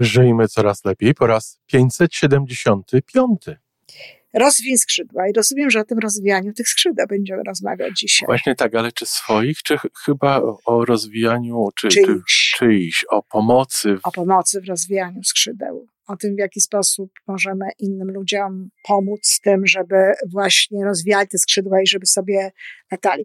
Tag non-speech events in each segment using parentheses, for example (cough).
Żyjmy coraz lepiej po raz 575. Rozwiń skrzydła i rozumiem, że o tym rozwijaniu tych skrzydeł będziemy rozmawiać dzisiaj. Właśnie tak, ale czy swoich, czy ch- chyba o rozwijaniu, czy, czy Czyichś. czyichś, o pomocy? O pomocy w rozwijaniu skrzydeł. O tym, w jaki sposób możemy innym ludziom pomóc z tym, żeby właśnie rozwijali te skrzydła i żeby sobie latali.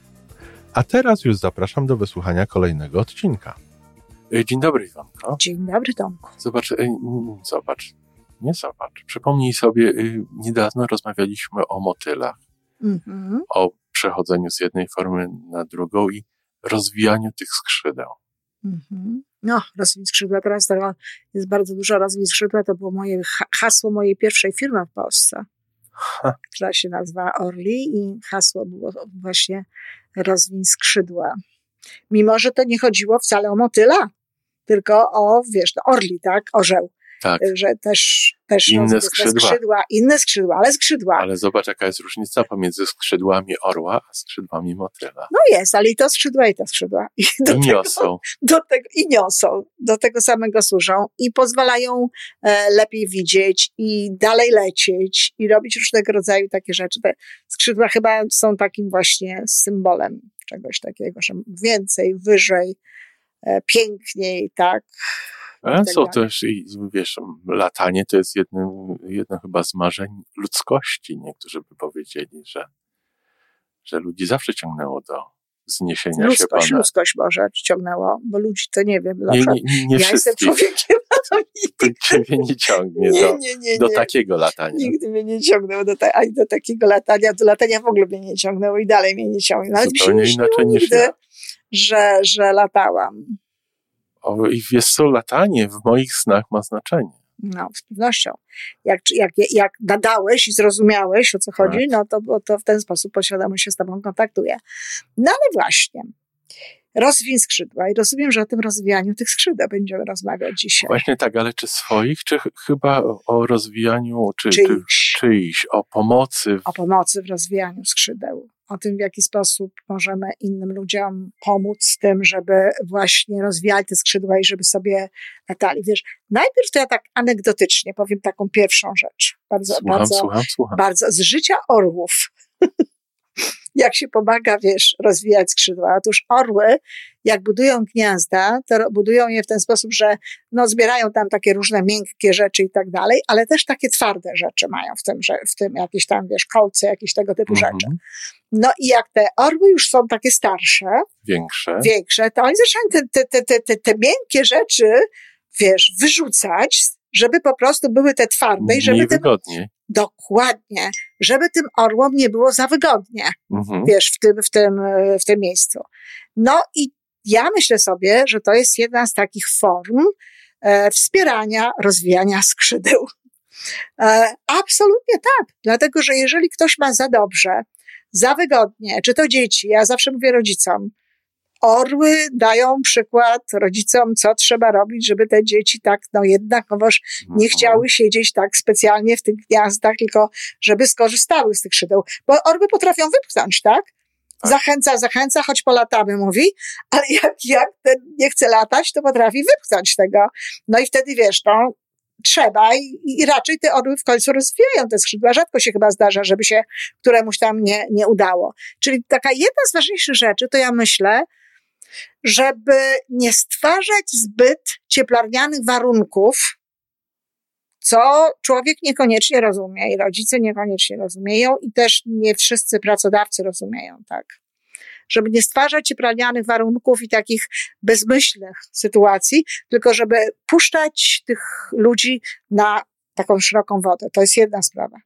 A teraz już zapraszam do wysłuchania kolejnego odcinka. E, Dzień dobry, Iwanko. Dzień dobry, Tomku. Zobacz, e, zobacz, nie zobacz. Przypomnij sobie, y, niedawno rozmawialiśmy o motylach, Mhm. o przechodzeniu z jednej formy na drugą i rozwijaniu tych skrzydeł. Mhm. No, rozwij skrzydła. Teraz jest bardzo dużo rozwij skrzydła. To było moje ha- hasło mojej pierwszej firmy w Polsce, (laughs) która się nazywa Orli i hasło było właśnie rozwij skrzydła. Mimo, że to nie chodziło wcale o motyla, tylko o, wiesz, no, orli, tak? Orzeł. Tak, Że też, też Inne skrzydła. skrzydła. Inne skrzydła, ale skrzydła. ale zobacz, jaka jest różnica pomiędzy skrzydłami orła a skrzydłami motyla. No jest, ale i to skrzydła, i to skrzydła. I do I tego- niosą. do tego, i niosą, do tego samego służą i pozwalają e, lepiej widzieć i dalej lecieć i robić różnego rodzaju takie rzeczy. Te skrzydła chyba są takim właśnie symbolem czegoś takiego, że więcej, wyżej, e, piękniej, tak. Tak są dalej. też, i wiesz, latanie to jest jednym, jedno chyba z marzeń ludzkości. Niektórzy by powiedzieli, że, że ludzi zawsze ciągnęło do wzniesienia się Ludzkość, ponad. ludzkość może ciągnęło, bo ludzi to nie wiem. Nie, nie, nie, nie ja jestem człowiekiem (laughs) To ciebie nie ciągnie Nie, do, nie, nie, do takiego latania. Nigdy mnie nie ciągnęło do, ta, ani do takiego latania. Do latania w ogóle mnie nie ciągnęło i dalej mnie nie ciągnie. Nawet mi się Zupełnie nie śniło inaczej niż nigdy, ja. że, że latałam. O, I wiesz co, latanie w moich snach ma znaczenie. No, z pewnością. Jak, jak, jak nadałeś i zrozumiałeś, o co chodzi, Tak. no to, to w ten sposób podświadomość się z tobą kontaktuje. No ale właśnie. Rozwiń skrzydła i rozumiem, że o tym rozwijaniu tych skrzydeł będziemy rozmawiać dzisiaj. Właśnie tak, ale czy swoich, czy ch- chyba o- rozwijaniu, czy, czy Czyichś. czyichś, o pomocy? w- o pomocy w rozwijaniu skrzydeł, o tym, w jaki sposób możemy innym ludziom pomóc tym, żeby właśnie rozwijali te skrzydła i żeby sobie latali. Wiesz, najpierw to ja tak anegdotycznie powiem taką pierwszą rzecz. Bardzo, Słucham, bardzo, słucham, słucham. bardzo z życia orłów. (laughs) jak się pomaga, wiesz, rozwijać skrzydła. Otóż orły, jak budują gniazda, to budują je w ten sposób, że no, zbierają tam takie różne miękkie rzeczy i tak dalej, ale też takie twarde rzeczy mają w tym, że, w tym jakieś tam, wiesz, kolce, jakieś tego typu rzeczy. Mhm. No i jak te orły już są takie starsze, Większe. większe, to oni zaczynają te, te, te, te, te, te miękkie rzeczy, wiesz, wyrzucać, żeby po prostu były te twarde i żeby tym, dokładnie, żeby tym orłom nie było za wygodnie Mhm. wiesz, w tym, w tym, w tym miejscu. No i ja myślę sobie, że to jest jedna z takich form e, wspierania, rozwijania skrzydeł. E, absolutnie tak, dlatego że jeżeli ktoś ma za dobrze, za wygodnie, czy to dzieci, ja zawsze mówię rodzicom, orły dają przykład rodzicom, co trzeba robić, żeby te dzieci tak, no jednakowoż nie Mhm. chciały siedzieć tak specjalnie w tych gniazdach, tylko żeby skorzystały z tych szydeł. Bo orły potrafią wypchnąć, tak? Tak. Zachęca, zachęca, choć polatamy, mówi, ale jak, jak ten nie chce latać, to potrafi wypchnąć tego. No i wtedy wiesz, no, trzeba i, i raczej te orły w końcu rozwijają te skrzydła. Rzadko się chyba zdarza, żeby się któremuś tam nie, nie udało. Czyli taka jedna z ważniejszych rzeczy, to ja myślę, żeby nie stwarzać zbyt cieplarnianych warunków, co człowiek niekoniecznie rozumie i rodzice niekoniecznie rozumieją i też nie wszyscy pracodawcy rozumieją, tak. Żeby nie stwarzać cieplarnianych warunków i takich bezmyślnych sytuacji, tylko żeby puszczać tych ludzi na taką szeroką wodę. To jest jedna sprawa.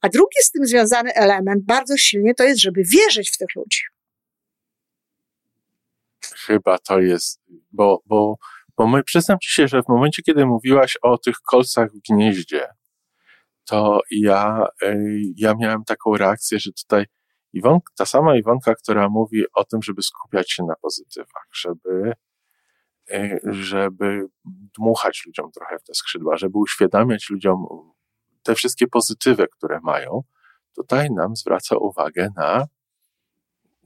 A drugi z tym związany element bardzo silnie to jest, żeby wierzyć w tych ludzi. Chyba to jest, bo, bo, bo my, przyznam ci się, że w momencie, kiedy mówiłaś o tych kolcach w gnieździe, to ja, ja miałem taką reakcję, że tutaj Iwonka, ta sama Iwonka, która mówi o tym, żeby skupiać się na pozytywach, żeby, żeby dmuchać ludziom trochę w te skrzydła, żeby uświadamiać ludziom te wszystkie pozytywy, które mają, tutaj nam zwraca uwagę na,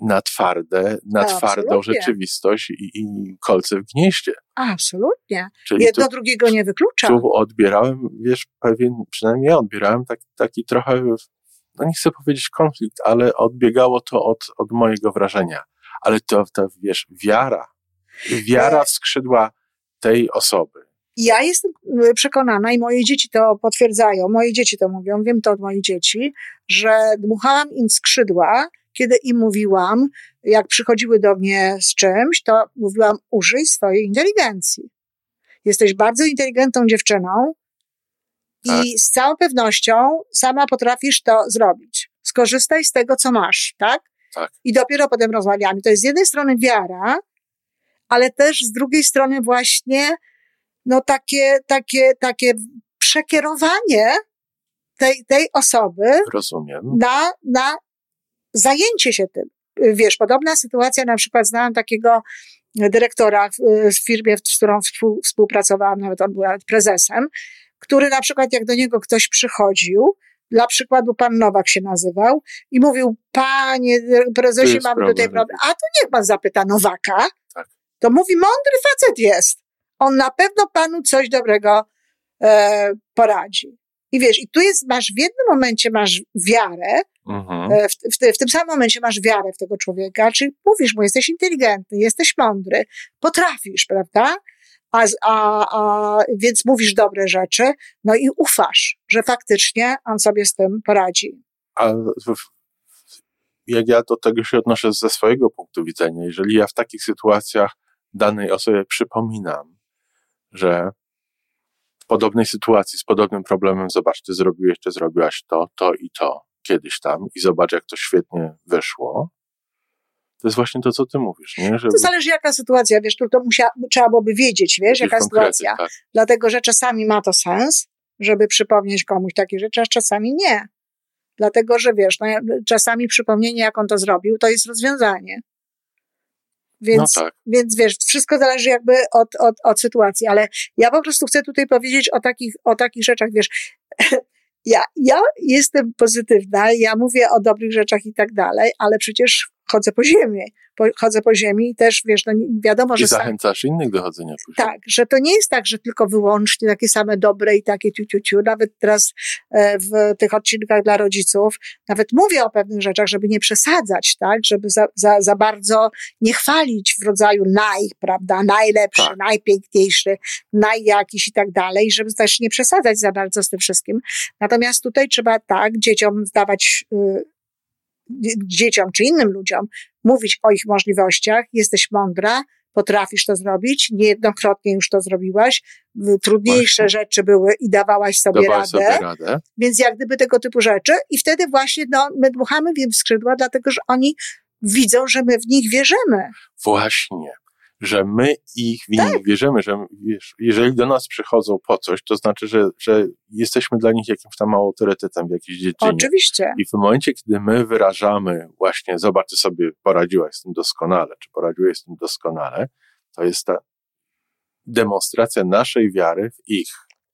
na twarde, na no, twardą rzeczywistość i, i kolce w gnieździe. Absolutnie. Czyli Jedno tu, drugiego nie wyklucza. Tu odbierałem, wiesz, pewien, przynajmniej ja odbierałem tak, taki trochę, no nie chcę powiedzieć konflikt, ale odbiegało to od, od mojego wrażenia. Ale to, to wiesz, wiara, wiara w skrzydła tej osoby, ja jestem y, przekonana i moje dzieci to potwierdzają, moje dzieci to mówią, wiem to od moich dzieci, że dmuchałam im skrzydła, kiedy im mówiłam, jak przychodziły do mnie z czymś, to mówiłam, użyj swojej inteligencji. Jesteś bardzo inteligentną dziewczyną i tak. z całą pewnością sama potrafisz to zrobić. Skorzystaj z tego, co masz, tak? tak. I dopiero potem rozmawiamy. To jest z jednej strony wiara, ale też z drugiej strony właśnie no takie, takie, takie przekierowanie tej, tej osoby Rozumiem. Na, na zajęcie się tym. Wiesz, podobna sytuacja, na przykład znałam takiego dyrektora w firmie, z którą współpracowałam, nawet on był prezesem, który na przykład jak do niego ktoś przychodził, dla przykładu pan Nowak się nazywał i mówił, panie prezesie, mamy tutaj problem. A to niech pan zapyta Nowaka. Tak. To mówi, mądry facet jest on na pewno panu coś dobrego e, poradzi. I wiesz, i tu jest, masz w jednym momencie masz wiarę, w, w, w, tym samym momencie masz wiarę w tego człowieka, czyli mówisz mu, jesteś inteligentny, jesteś mądry, potrafisz, prawda? A, a, a, więc mówisz dobre rzeczy, no i ufasz, że faktycznie on sobie z tym poradzi. A jak ja do tego się odnoszę ze swojego punktu widzenia, jeżeli ja w takich sytuacjach danej osobie przypominam, że w podobnej sytuacji, z podobnym problemem, zobacz, ty zrobiłeś, ty zrobiłaś to, to i to kiedyś tam i zobacz, jak to świetnie wyszło. To jest właśnie to, co ty mówisz, nie? Żeby... To zależy jaka sytuacja, wiesz, to, to musia, trzeba byłoby wiedzieć, wiesz, jaka sytuacja. Tak. Dlatego, że czasami ma to sens, żeby przypomnieć komuś takie rzeczy, a czasami nie. Dlatego, że wiesz, no, czasami przypomnienie, jak on to zrobił, to jest rozwiązanie. Więc, no tak. więc wiesz, wszystko zależy jakby od, od, od sytuacji, ale ja po prostu chcę tutaj powiedzieć o takich, o takich rzeczach, wiesz, ja, ja jestem pozytywna, ja mówię o dobrych rzeczach i tak dalej, ale przecież chodzę po ziemi. Po, chodzę po ziemi i też, wiesz, no wiadomo, że... I zachęcasz innych do chodzenia po ziemi. Tak, że to nie jest tak, że tylko wyłącznie takie same dobre i takie ciu, ciu, ciu. Nawet teraz e, w tych odcinkach dla rodziców nawet mówię o pewnych rzeczach, żeby nie przesadzać, tak? Żeby za, za, za bardzo nie chwalić w rodzaju naj, prawda? Najlepszy, tak. najpiękniejszy, najjakiś i tak dalej, żeby też nie przesadzać za bardzo z tym wszystkim. Natomiast tutaj trzeba tak dzieciom zdawać y, dzieciom czy innym ludziom, mówić o ich możliwościach, jesteś mądra, potrafisz to zrobić, niejednokrotnie już to zrobiłaś, trudniejsze właśnie. rzeczy były i dawałaś sobie radę, sobie radę. Więc jak gdyby tego typu rzeczy i wtedy właśnie no, my dmuchamy w im skrzydła, dlatego że oni widzą, że my w nich wierzymy. Właśnie że my ich w tak. wierzymy, że wiesz, jeżeli do nas przychodzą po coś, to znaczy, że, że jesteśmy dla nich jakimś tam autorytetem w jakiejś dziedzinie. Oczywiście. I w momencie, kiedy my wyrażamy właśnie, zobacz, ty sobie poradziłaś z tym doskonale, czy poradziłeś z tym doskonale, to jest ta demonstracja naszej wiary w ich.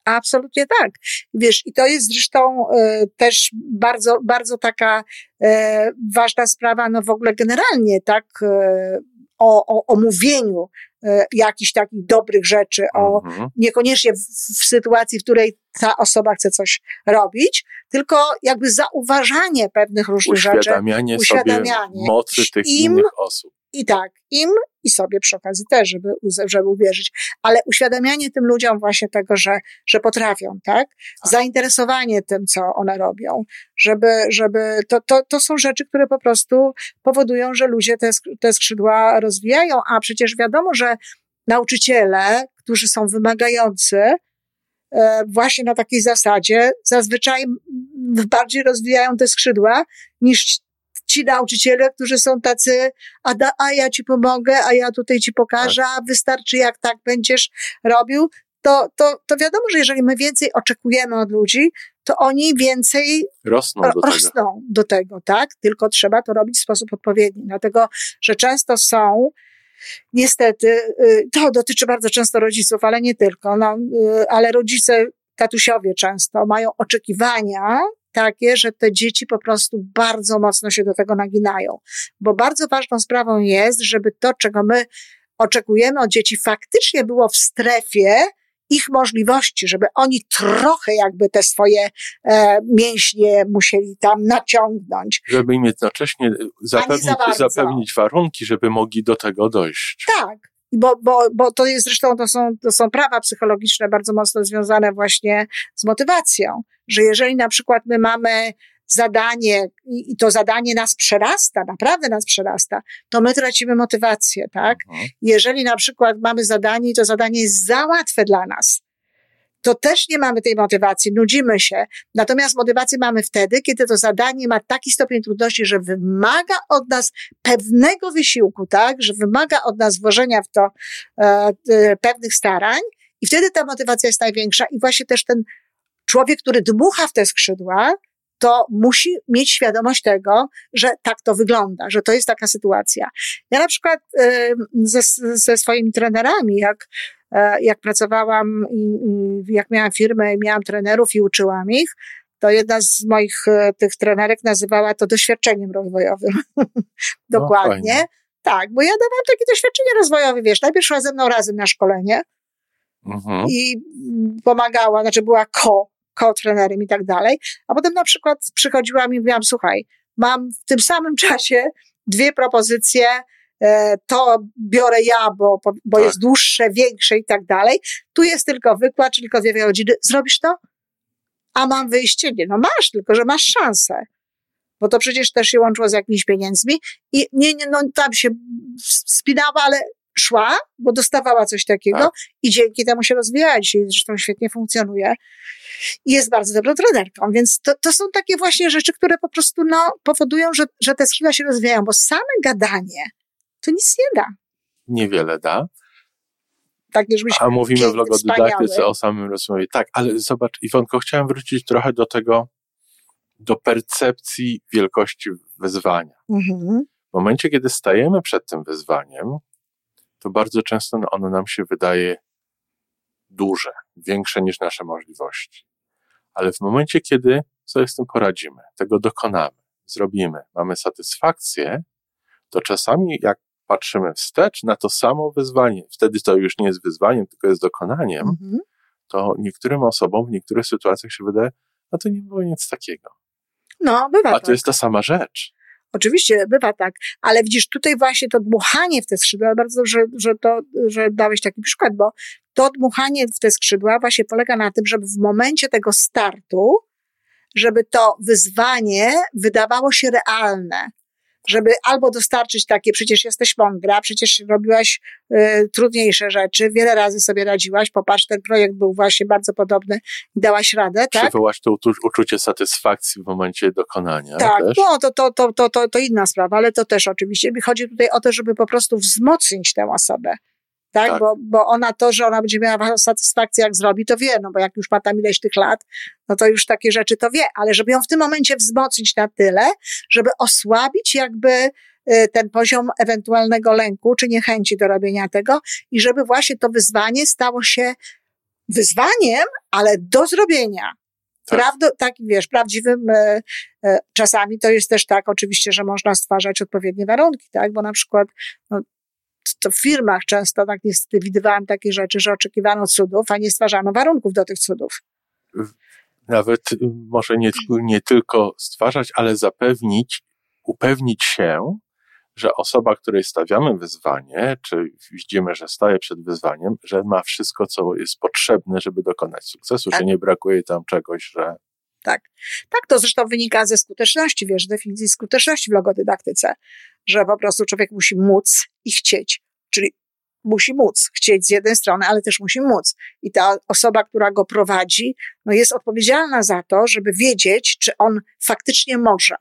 Absolutnie tak. Wiesz, i to jest zresztą e, też bardzo, bardzo taka e, ważna sprawa, no w ogóle generalnie, tak, e, o, o, o mówieniu e, jakichś takich dobrych rzeczy, o mhm. niekoniecznie w, w, sytuacji, w której ta osoba chce coś robić, tylko jakby zauważanie pewnych różnych rzeczy. Uświadamianie sobie mocy tych im, innych osób. I tak, im i sobie przy okazji też, żeby, żeby uwierzyć, ale uświadamianie tym ludziom właśnie tego, że, że potrafią, tak? tak? Zainteresowanie tym, co one robią, żeby, żeby, to, to, to są rzeczy, które po prostu powodują, że ludzie te, te skrzydła rozwijają, a przecież wiadomo, że nauczyciele, którzy są wymagający, e, właśnie na takiej zasadzie, zazwyczaj bardziej rozwijają te skrzydła niż ci nauczyciele, którzy są tacy, a, da, a ja ci pomogę, a ja tutaj ci pokażę, a wystarczy jak tak będziesz robił, to, to, to wiadomo, że jeżeli my więcej oczekujemy od ludzi, to oni więcej rosną do, rosną tego. do tego, tak? Tylko trzeba to robić w sposób odpowiedni, dlatego, że często są niestety, y, to dotyczy bardzo często rodziców, ale nie tylko, no, y, ale rodzice, tatusiowie często mają oczekiwania takie, że te dzieci po prostu bardzo mocno się do tego naginają. Bo bardzo ważną sprawą jest, żeby to, czego my oczekujemy od dzieci, faktycznie było w strefie ich możliwości, żeby oni trochę jakby te swoje e, mięśnie musieli tam naciągnąć. Żeby im jednocześnie zapewnić, zapewnić warunki, żeby mogli do tego dojść. Tak. Bo, bo, bo to jest zresztą, to są, to są prawa psychologiczne bardzo mocno związane właśnie z motywacją, że jeżeli na przykład my mamy zadanie i to zadanie nas przerasta, naprawdę nas przerasta, to my tracimy motywację, tak? Mhm. Jeżeli na przykład mamy zadanie i to zadanie jest za łatwe dla nas, to też nie mamy tej motywacji, nudzimy się. Natomiast motywację mamy wtedy, kiedy to zadanie ma taki stopień trudności, że wymaga od nas pewnego wysiłku, tak? Że wymaga od nas włożenia w to e, e, pewnych starań i wtedy ta motywacja jest największa i właśnie też ten człowiek, który dmucha w te skrzydła, to musi mieć świadomość tego, że tak to wygląda, że to jest taka sytuacja. Ja na przykład ze, ze swoimi trenerami, jak, jak pracowałam i, jak miałam firmę i miałam trenerów i uczyłam ich, to jedna z moich e, tych trenerek nazywała to doświadczeniem rozwojowym. (laughs) Dokładnie. No, tak, bo ja dawałam takie doświadczenie rozwojowe, wiesz, najpierw szła ze mną razem na szkolenie mhm. i pomagała, znaczy była ko co-trenerem i tak dalej. A potem na przykład przychodziłam i mówiłam, słuchaj, mam w tym samym czasie dwie propozycje, e, to biorę ja, bo, bo tak. jest dłuższe, większe i tak dalej. Tu jest tylko wykład, czy tylko dwie godziny. Zrobisz to? A mam wyjście? Nie, no masz, tylko że masz szansę. Bo to przecież też się łączyło z jakimiś pieniędzmi i nie, nie, no tam się spinała, ale szła, bo dostawała coś takiego tak. i dzięki temu się rozwijała. Dzisiaj zresztą świetnie funkcjonuje i jest bardzo dobrą trenerką. Więc to, to są takie właśnie rzeczy, które po prostu no, powodują, że, że te skrzydła się rozwijają, bo same gadanie to nic nie da. Niewiele da. Tak, A mówimy w logodydaktyce o samym rozwoju. Tak, ale zobacz, Iwonko, chciałem wrócić trochę do tego, do percepcji wielkości wyzwania. Mhm. W momencie, kiedy stajemy przed tym wyzwaniem, to bardzo często ono nam się wydaje duże, większe niż nasze możliwości. Ale w momencie, kiedy sobie z tym poradzimy, tego dokonamy, zrobimy, mamy satysfakcję, to czasami jak patrzymy wstecz na to samo wyzwanie, wtedy to już nie jest wyzwaniem, tylko jest dokonaniem, mhm. to niektórym osobom w niektórych sytuacjach się wydaje, no to nie było nic takiego. No, bywa A to tak. jest ta sama rzecz. Oczywiście bywa tak, ale widzisz, tutaj właśnie to dmuchanie w te skrzydła, bardzo dobrze, że, to, że dałeś taki przykład, bo to dmuchanie w te skrzydła właśnie polega na tym, żeby w momencie tego startu, żeby to wyzwanie wydawało się realne żeby albo dostarczyć takie, przecież jesteś mądra, przecież robiłaś y, trudniejsze rzeczy, wiele razy sobie radziłaś, popatrz, ten projekt był właśnie bardzo podobny i dałaś radę, tak? Przywołaś to uczucie satysfakcji w momencie dokonania. Tak, też? no to, to, to, to, to, to inna sprawa, ale to też oczywiście. Mi chodzi tutaj o to, żeby po prostu wzmocnić tę osobę tak? tak? Bo, bo ona to, że ona będzie miała satysfakcję, jak zrobi, to wie, no bo jak już ma tam ileś tych lat, no to już takie rzeczy to wie, ale żeby ją w tym momencie wzmocnić na tyle, żeby osłabić jakby y, ten poziom ewentualnego lęku czy niechęci do robienia tego i żeby właśnie to wyzwanie stało się wyzwaniem, ale do zrobienia. Tak. Prawdo, tak, wiesz, prawdziwym e, e, czasami to jest też tak, oczywiście, że można stwarzać odpowiednie warunki, tak, bo na przykład no, to w firmach często tak niestety widywałam takie rzeczy, że oczekiwano cudów, a nie stwarzano warunków do tych cudów. Nawet y, może nie, nie tylko stwarzać, ale zapewnić, upewnić się, że osoba, której stawiamy wyzwanie, czy widzimy, że staje przed wyzwaniem, że ma wszystko, co jest potrzebne, żeby dokonać sukcesu, tak. że nie brakuje tam czegoś, że tak. Tak, to zresztą wynika ze skuteczności, wiesz, definicji skuteczności w logodydaktyce, że po prostu człowiek musi móc i chcieć. Czyli musi móc, chcieć z jednej strony, ale też musi móc. I ta osoba, która go prowadzi, no jest odpowiedzialna za to, żeby wiedzieć, czy on faktycznie może.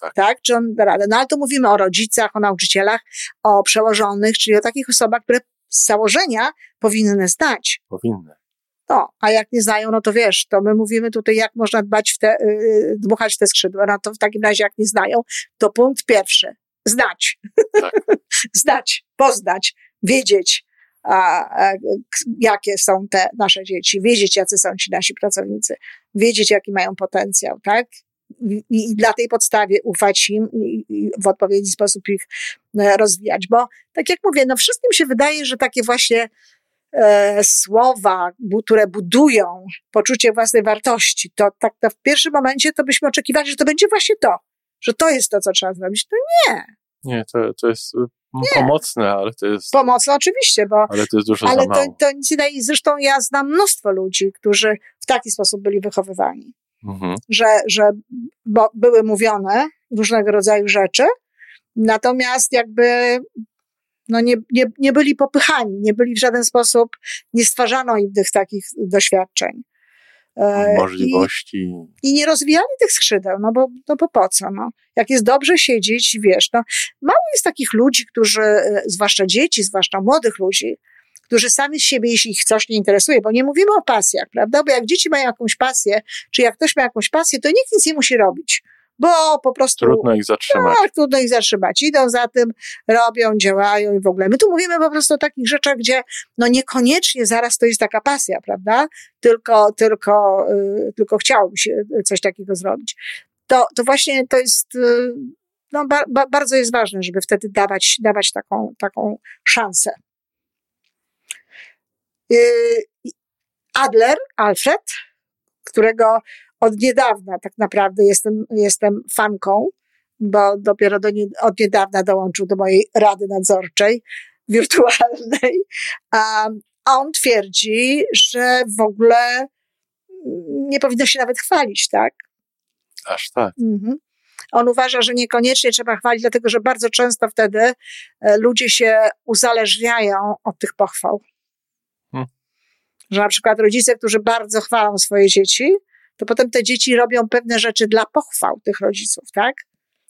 tak. tak? Czy on da radę? No ale to mówimy o rodzicach, o nauczycielach, o przełożonych, czyli o takich osobach, które z założenia powinny znać. Powinny. No, a jak nie znają, no to wiesz, to my mówimy tutaj, jak można dbać w te, yy, dmuchać te skrzydła. No to w takim razie, jak nie znają, to punkt pierwszy. Znać. Tak. (laughs) znać, poznać, wiedzieć, a, a, jakie są te nasze dzieci, wiedzieć, jacy są ci nasi pracownicy, wiedzieć, jaki mają potencjał, tak? I, i na tej podstawie ufać im i, i w odpowiedni sposób ich e, rozwijać. Bo, tak jak mówię, no wszystkim się wydaje, że takie właśnie słowa, bu, które budują poczucie własnej wartości, to tak to w pierwszym momencie to byśmy oczekiwali, że to będzie właśnie to, że to jest to, co trzeba zrobić. To nie. Nie, to, to jest nie. pomocne, ale to jest. Pomocne oczywiście, bo. Ale to jest dużo ale za mało. to, to nic nie daje. Zresztą ja znam mnóstwo ludzi, którzy w taki sposób byli wychowywani. Mhm. Że, że bo były mówione różnego rodzaju rzeczy, natomiast jakby no nie, nie, nie byli popychani, nie byli w żaden sposób, nie stwarzano im tych takich doświadczeń. E, Możliwości. I, I, nie rozwijali tych skrzydeł, no bo, no bo po co? No? Jak jest dobrze siedzieć, wiesz, no, mało jest takich ludzi, którzy, e, zwłaszcza dzieci, zwłaszcza młodych ludzi, którzy sami z siebie, jeśli ich coś nie interesuje, bo nie mówimy o pasjach, prawda? Bo jak dzieci mają jakąś pasję, czy jak ktoś ma jakąś pasję, to nikt nic nie musi robić bo po prostu. Trudno ich zatrzymać. Tak, trudno ich zatrzymać. Idą za tym, robią, działają i w ogóle. My tu mówimy po prostu o takich rzeczach, gdzie no niekoniecznie zaraz to jest taka pasja, prawda? Tylko, tylko, yy, tylko chciałbym się coś takiego zrobić. To, to właśnie to jest, yy, no, ba, ba, bardzo jest ważne, żeby wtedy dawać, dawać taką, taką szansę. Yy, Adler, Alfred, którego od niedawna tak naprawdę jestem, jestem fanką, bo dopiero do nie, od niedawna dołączył do mojej rady nadzorczej wirtualnej. A on twierdzi, że w ogóle nie powinno się nawet chwalić, tak? Aż tak. Mhm. On uważa, że niekoniecznie trzeba chwalić, dlatego że bardzo często wtedy e, ludzie się uzależniają od tych pochwał. Hmm. Że na przykład rodzice, którzy bardzo chwalą swoje dzieci, to potem te dzieci robią pewne rzeczy dla pochwał tych rodziców, tak?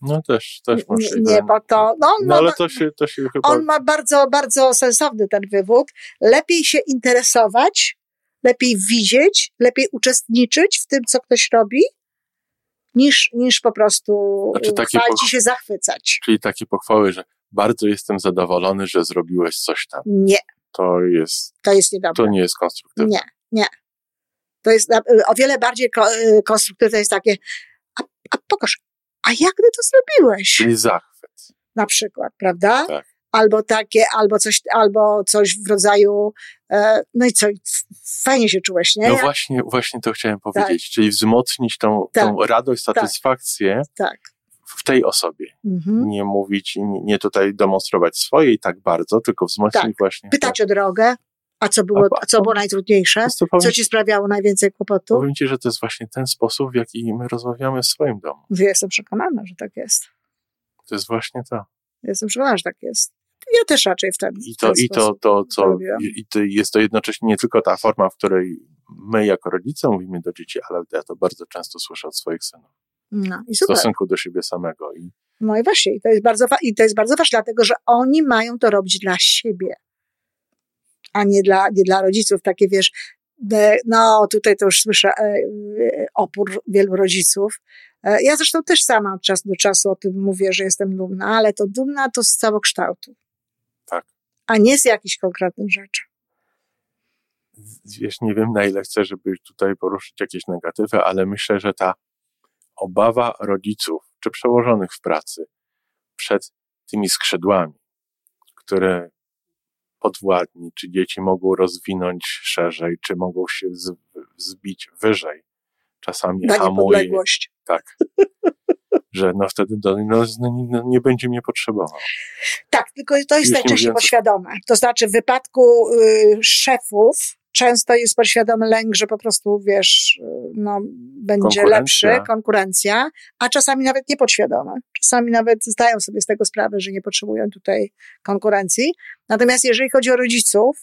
No też, też możliwe. Nie, bo to, no, no, ale to się, to się chyba... On ma bardzo, bardzo sensowny ten wywód. Lepiej się interesować, lepiej widzieć, lepiej uczestniczyć w tym, co ktoś robi, niż, niż po prostu znaczy, chwalić się zachwycać. Czyli takie pochwały, że bardzo jestem zadowolony, że zrobiłeś coś tam. Nie. To jest... To jest niedobre. To nie jest konstruktywne. Nie, nie. To jest o wiele bardziej y, konstruktywne jest takie, a, a pokaż, a jak ty to zrobiłeś? Czyli zachwyt. Na przykład, prawda? Tak. Albo takie, albo coś, albo coś w rodzaju, e, no i co, fajnie się czułeś, nie? No właśnie, właśnie to chciałem powiedzieć, tak. czyli wzmocnić tą, tak. tą radość, tak. satysfakcję tak. w tej osobie. Mhm. Nie mówić, nie, nie tutaj demonstrować swojej tak bardzo, tylko wzmocnić tak. właśnie. Pytać o drogę, a co było, a co było najtrudniejsze? Powiem, co ci sprawiało najwięcej kłopotów? Powiem ci, że to jest właśnie ten sposób, w jaki my rozmawiamy w swoim domu. Jestem przekonana, że tak jest. To jest właśnie to. Jestem przekonana, że tak jest. Ja też raczej w ten, I to, i to, to, co, i to jest to jednocześnie nie tylko ta forma, w której my jako rodzice mówimy do dzieci, ale ja to bardzo często słyszę od swoich synów. No, i w stosunku do siebie samego. I... No i właśnie, i to jest bardzo, i to jest bardzo ważne, dlatego że oni mają to robić dla siebie a nie dla, nie dla rodziców. Takie wiesz, no tutaj to już słyszę e, e, opór wielu rodziców. E, ja zresztą też sama od czasu do czasu o tym mówię, że jestem dumna, ale to dumna to z całokształtu. Tak. A nie z jakichś konkretnych rzeczy. Wiesz, nie wiem na ile chcę, żeby tutaj poruszyć jakieś negatywy, ale myślę, że ta obawa rodziców czy przełożonych w pracy przed tymi skrzydłami, które podwładni, czy dzieci mogą rozwinąć szerzej, czy mogą się zbić wyżej. Czasami Na hamuje. Tak. (laughs) że no wtedy do, no, no, nie będzie mnie potrzebował. Tak, tylko to jest Już najczęściej podświadome. To znaczy w wypadku y, szefów często jest podświadomy lęk, że po prostu, wiesz, no, będzie lepszy, konkurencja, a czasami nawet niepodświadome. Czasami nawet zdają sobie z tego sprawę, że nie potrzebują tutaj konkurencji. Natomiast jeżeli chodzi o rodziców,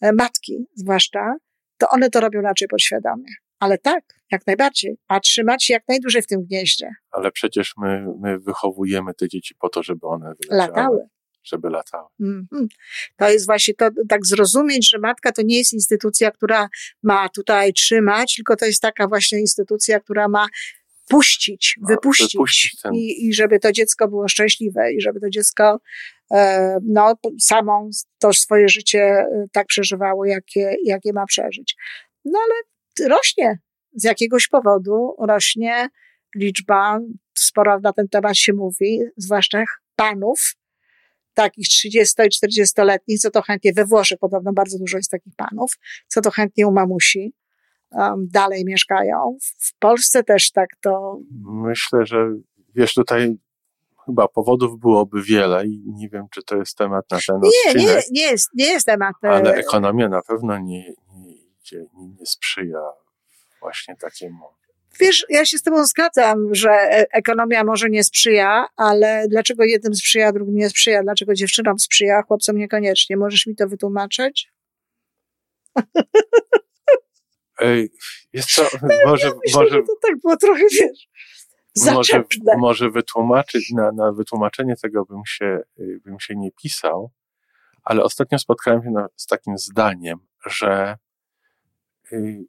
e, matki zwłaszcza, to one to robią raczej podświadomie. ale tak, jak najbardziej. A trzymać się jak najdłużej w tym gnieździe. Ale przecież my, my wychowujemy te dzieci po to, żeby one wyleciały. Latały. Żeby latały. Mhm. To jest właśnie to, tak zrozumieć, że matka to nie jest instytucja, która ma tutaj trzymać, tylko to jest taka właśnie instytucja, która ma puścić, wypuścić, wypuścić ten- I, i żeby to dziecko było szczęśliwe i żeby to dziecko e, no, samo to swoje życie e, tak przeżywało, jakie, jakie ma przeżyć. No ale rośnie z jakiegoś powodu, rośnie liczba, sporo na ten temat się mówi, zwłaszcza panów, takich 30 i 40-letnich, co to chętnie, we Włoszech podobno bardzo dużo jest takich panów, co to chętnie u mamusi um, dalej mieszkają. W Polsce też tak to Myślę, że wiesz, tutaj chyba powodów byłoby wiele i nie wiem, czy to jest temat na ten nie, odcinek, nie, nie jest, nie jest temat. e, ale ekonomia na pewno nie, nie idzie, nie, nie sprzyja właśnie takiemu. Wiesz, ja się z tobą zgadzam, że e- ekonomia może nie sprzyja, ale dlaczego jednym sprzyja, drugim nie sprzyja? Dlaczego dziewczynom sprzyja, chłopcom niekoniecznie? Możesz mi to wytłumaczyć? Ej, jest co, (laughs) może, Myślę, może, że to tak było trochę, wiesz, może, zaczepne. może wytłumaczyć, na, na wytłumaczenie tego bym się, y, bym się nie pisał, ale ostatnio spotkałem się na, z takim zdaniem, że y,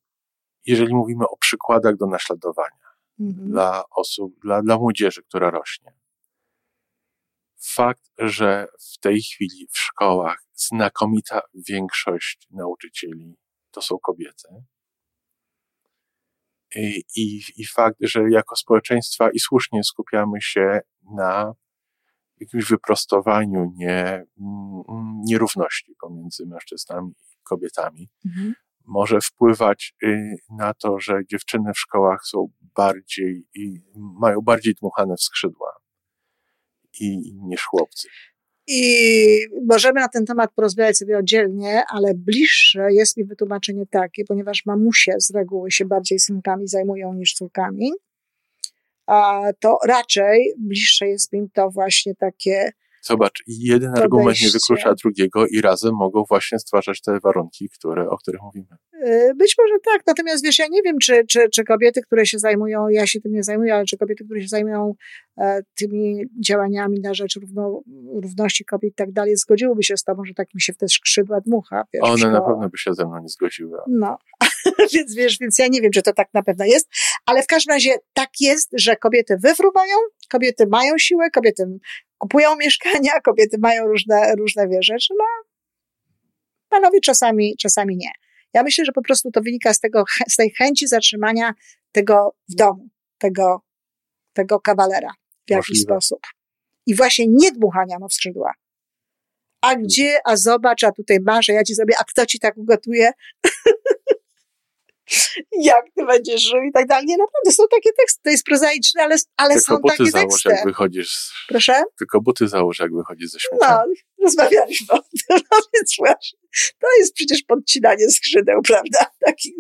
jeżeli mówimy o przykładach do naśladowania Mhm. dla osób, dla, dla młodzieży, która rośnie, fakt, że w tej chwili w szkołach znakomita większość nauczycieli to są kobiety, i, i, i fakt, że jako społeczeństwa i słusznie skupiamy się na jakimś wyprostowaniu nie, mm, nierówności pomiędzy mężczyznami i kobietami, Mhm. Może wpływać y, na to, że dziewczyny w szkołach są bardziej i mają bardziej dmuchane w skrzydła i, niż chłopcy. I możemy na ten temat porozmawiać sobie oddzielnie, ale bliższe jest mi wytłumaczenie takie, ponieważ mamusie z reguły się bardziej synkami zajmują niż córkami, a to raczej bliższe jest mi to właśnie takie Zobacz, jeden argument nie wyklucza drugiego i razem mogą właśnie stwarzać te warunki, które, o których mówimy. Y, Być może tak, natomiast wiesz, ja nie wiem, czy, czy, czy kobiety, które się zajmują, ja się tym nie zajmuję, ale czy kobiety, które się zajmują e, tymi działaniami na rzecz równo, równości kobiet i tak dalej, zgodziłyby się z tobą, że takim się w te skrzydła dmucha. Wiesz, One na szkołach. pewno by się ze mną nie zgodziły. No, (laughs) więc wiesz, więc ja nie wiem, czy to tak na pewno jest, ale w każdym razie tak jest, że kobiety wywrówają, kobiety mają siłę, kobiety kupują (laughs) mieszkania, kobiety mają różne, różne wiesz, rzeczy, no, panowie czasami, czasami nie. Ja myślę, że po prostu to wynika z tego, z tej chęci zatrzymania tego w domu, tego, tego kawalera w jakiś Możliwe. sposób. I właśnie nie dmuchania mu w skrzydła. A gdzie, a zobacz, a tutaj masz, a ja ci zrobię, a kto ci tak ugotuje? (laughs) jak ty będziesz żył i tak dalej. Nie, naprawdę są takie teksty, to jest prozaiczne, ale, ale Tylko są buty takie załóż, teksty. jak wychodzisz. z- Proszę? Tylko buty załóż, jak wychodzisz ze śmietnika. No, rozmawialiśmy o tym, (laughs) no więc właśnie, to jest przecież podcinanie skrzydeł, (laughs) prawda? Taki,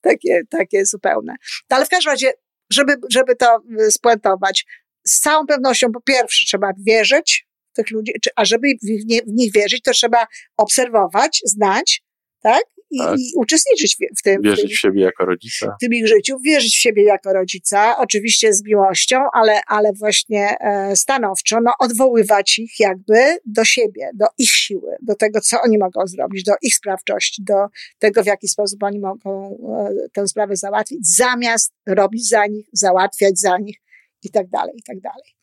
takie, takie zupełne. No, ale w każdym razie, żeby, żeby to y, spuentować, z całą pewnością po pierwsze trzeba wierzyć w tych ludzi, a żeby w, nie, w nich wierzyć, to trzeba obserwować, znać, tak? I, Tak. i uczestniczyć w, w tym. w tym Wierzyć w siebie jako rodzica. w tym ich życiu, wierzyć w siebie jako rodzica, oczywiście z miłością, ale, ale właśnie e, stanowczo, no, odwoływać ich jakby do siebie, do ich siły, do tego, co oni mogą zrobić, do ich sprawczości, do tego, w jaki sposób oni mogą e, tę sprawę załatwić, zamiast robić za nich, załatwiać za nich i tak dalej, i tak dalej.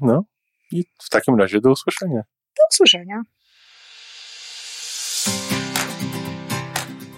No i w takim razie do usłyszenia. Do usłyszenia.